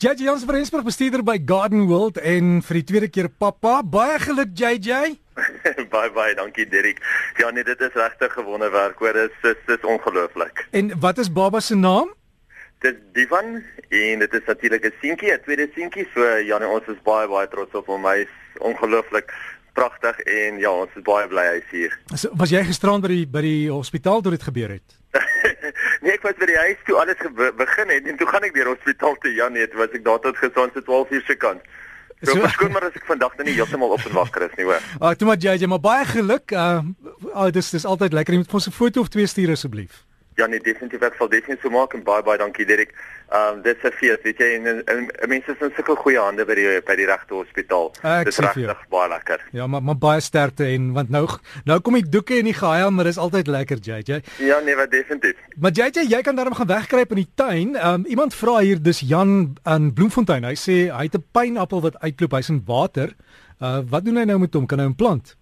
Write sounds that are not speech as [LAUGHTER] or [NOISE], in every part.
JJ Jans van Rensburg bestuurder by Garden World en vir die tweede keer pappa. Baie geluk JJ. [LAUGHS] baie baie dankie Dirk. Ja nee, dit is regtig gewonde werk hoor. Dit is dit is ongelooflik. En wat is baba se naam? Dit Divan en dit is natuurlik 'n seentjie, 'n tweede seentjie. So ja nee, ons is baie baie trots op hom. Hy is ongelooflik pragtig en ja, ons is baie bly hy's hier. So, was jy gisterand by die by die hospitaal toe dit gebeur het? [LAUGHS] nee, ek was by die huis toe alles begin het en toe gaan ek weer hospitaal toe. Ja nee, toe was ek daar tot gesond se 12 uur se kant. So, so skoon maar as ek vandag nou nie heeltemal op en wakker is nie hoor. Ag, toe maar JJ, maar baie geluk. Uh, oh, dis dis altyd lekker om vir ons 'n foto of twee stuur asseblief. Ja nee, definitief ek sal definitief so maak en baie baie dankie Dirk. Ehm um, dit is 'n fees, weet jy, en, en, en, en mense is in sulke goeie hande by die by die regte hospitaal. Dit is regtig baie lekker. Ja, maar maar baie sterkte en want nou nou kom die doeke en die gehaal, maar dis altyd lekker, JJ. Ja nee, wat definitief. Maar JJ, jy kan daarom gaan wegkruip in die tuin. Ehm um, iemand vra hier, dis Jan in Bloemfontein. Hy sê hy het 'n pynappel wat uitloop, hy's in water. Uh wat doen hy nou met hom? Kan hy hom plant?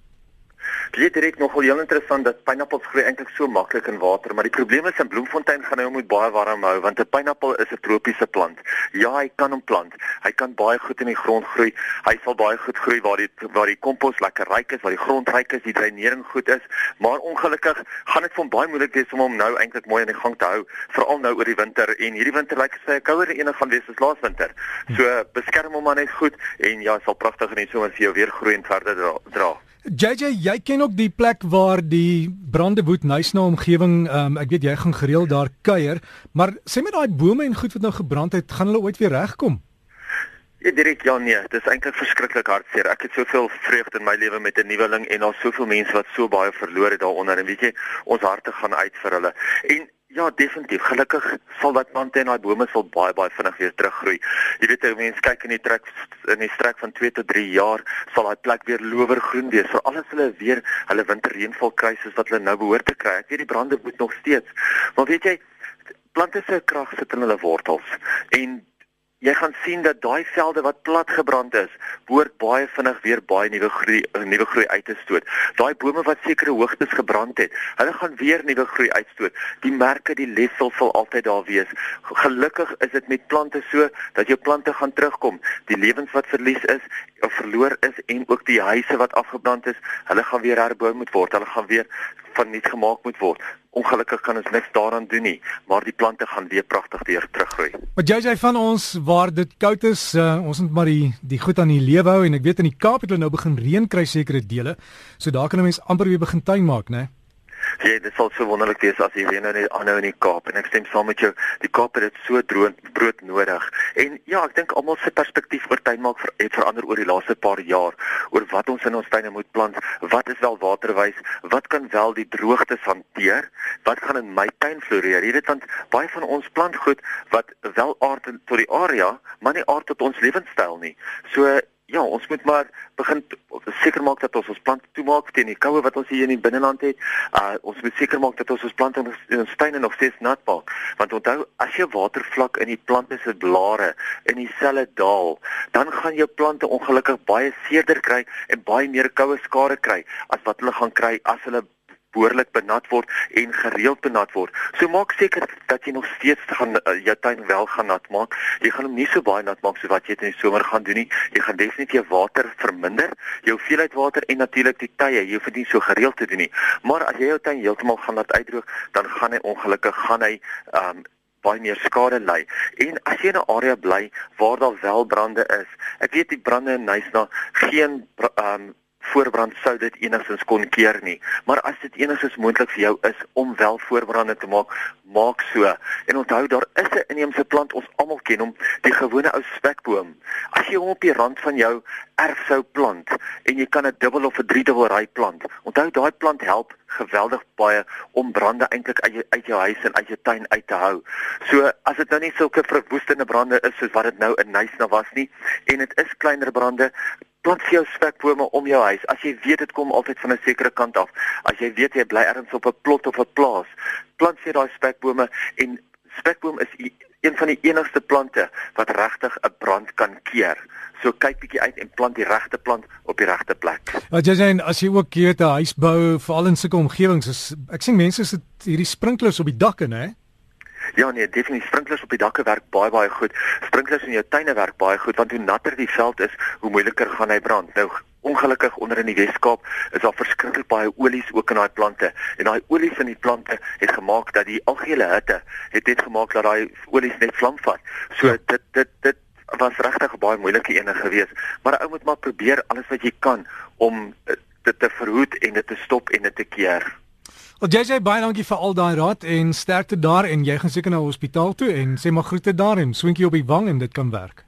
Is direk nogal heel interessant dat pynappels groei eintlik so maklik in water, maar die probleem is in Bloemfontein gaan hy hom moet baie warm hou want 'n pynappel is 'n tropiese plant. Ja, hy kan hom plant. Hy kan baie goed in die grond groei. Hy sal baie goed groei waar die waar die kompos lekker ryk is, waar die grond ryk is, die dreinering goed is, maar ongelukkig gaan dit vir hom baie moeilik wees om hom nou eintlik mooi in die gang te hou, veral nou oor die winter en hierdie winter lyk like, sy kouer enig gaan wees as laas winter. So beskerm hom maar net goed en ja, sal pragtig in die somer vir jou weer groei en verder dra. dra. JJ, jy ken ook die plek waar die brande woed Nysna omgewing. Um, ek weet jy gaan gereeld daar kuier, maar sê met daai bome en goed wat nou gebrand het, gaan hulle ooit weer regkom? Ja, direk ja nee, dit is eintlik verskriklik hartseer. Ek het soveel vreugde in my lewe met 'n nuweling en daar's soveel mense wat so baie verloor het daaronder en weet jy, ons harte gaan uit vir hulle. En Ja, definitief. Gelukkig sal dat plante en daai bome sal baie baie vinnig weer teruggroei. Jy weet, as mense kyk in die trek in die strek van 2 tot 3 jaar, sal daai plek weer lowergroen wees. Veral as hulle weer hulle winterreënval kry soos wat hulle nou behoort te kry. Ek weet die brande moet nog steeds. Maar weet jy, plante se krag sit in hulle wortels en jy gaan sien dat daai velde wat plat gebrand is, behoort baie vinnig weer baie nuwe groei nuwe groei uit te stoot. Daai bome wat sekere hoogtes gebrand het, hulle gaan weer nuwe groei uitstoot. Die merke, die lessel sal altyd daar wees. Gelukkig is dit met plante so dat jou plante gaan terugkom. Die lewens wat verlies is of verloor is en ook die huise wat afgebrand is, hulle gaan weer herbou moet word. Hulle gaan weer van nuut gemaak moet word. Ongelukkig kan ons niks daaraan doen nie, maar die plante gaan weer pragtig weer teruggroei. Maar jy sê van ons waar dit koud is, uh, ons moet maar die die goed aan die lewe hou en ek weet in die Kaap het hulle nou begin reën kry sekere dele. So daar kan 'n mens amper weer begin tuin maak, né? Nee? Ja, dit sal so wonderlik wees as jy weer nou net aanhou in die Kaap en ek stem saam met jou. Die Kaap het dit so droog brood nodig. En ja, ek dink almal se perspektief oor tuinmaak ver, het verander oor die laaste paar jaar oor wat ons in ons tuine moet plant. Wat is wel waterwys? Wat kan wel die droogtes hanteer? Wat gaan in my tuin floreer? Weet want baie van ons plant goed wat wel aard tot die area, maar nie aard tot ons lewenstyl nie. So ja, ons moet maar begin seker maak dat ons ons plante toemaak teen die koue wat ons hier in die binneland het. Uh ons moet seker maak dat ons ons plante in ons tuine nog steeds nat maak. Want onthou, as jy watervlak in die plante se blare in dieselfde daal, dan gaan jou plante ongelukkig baie seerder kry en baie meer koue skade kry as wat hulle gaan kry as hulle behoorlik benat word en gereeld benat word. So maak seker dat jy nog steeds gaan uh, jou tuin wel gaan nat maak. Jy gaan hom nie so baie nat maak so wat jy in die somer gaan doen nie. Jy gaan definitief water verminder, jou hoeveelheid water en natuurlik die tye. Jy hoef dit nie so gereeld te doen nie. Maar as jy jou tuin heeltemal gaan laat uitdroog, dan gaan hy ongelukkig gaan hy um baie meer skade ly. En as jy in 'n area bly waar daar wel brande is, ek weet die brande in Nysna geen um voorbrand sou dit enigstens kon keer nie. Maar as dit enigstens moontlik vir jou is om wel voorbrande te maak, maak so. En onthou daar is 'n inheemse plant, ons almal ken hom, die gewone ou spekboom. As jy hom op die rand van jou erf sou plant en jy kan 'n dubbel of 'n driedubbel ry plant. Onthou daai plant help geweldig baie om brande eintlik uit jou uit jou huis en uit jou tuin uit te hou. So as dit nou nie sulke verwoestende brande is soos wat dit nou in Nysna was nie en dit is kleiner brande, plant jou spekbome om jou huis. As jy weet dit kom altyd van 'n sekere kant af. As jy weet jy bly ergens op 'n plot of 'n plaas, plant jy daai spekbome en spekboom is een van die enigste plante wat regtig 'n brand kan keer. So kyk bietjie uit en plant die regte plant op die regte plek. Wat jy sê as jy ook hier 'n huis bou, veral in sulke omgewings, is ek sien mense sit hierdie sprinklers op die dakke, né? Ja nee, definitief sprinklers op die dakke werk baie baie goed. Sprinklers in jou tuine werk baie goed want hoe natter die veld is, hoe moeiliker gaan hy brand. Nou ongelukkig onder in die Weskaap is daar verskriklik baie olies ook in daai plante en daai olies in die plante het gemaak dat die algehele hitte het net gemaak dat daai olies net vlam vat. So ja. dit dit dit was regtig 'n baie moeilike ene geweest, maar 'n ou moet maar probeer alles wat jy kan om eh, dit te verhoed en dit te stop en dit te keer. Wel JJ baie dankie vir al daai raad en sterkte daar en jy gaan seker na hospitaal toe en sê maar groete daar en swinkie op die wang en dit kan werk.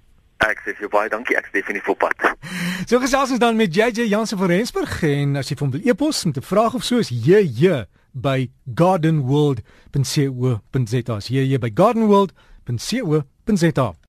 Ek sê vir baie dankie, ek is definitief op pad. So gesels ons dan met JJ Jansen van Rensburg en as jy van wil e-pos met 'n vraag of so is JJ by gardenworld.co.za. JJ by gardenworld.co.za.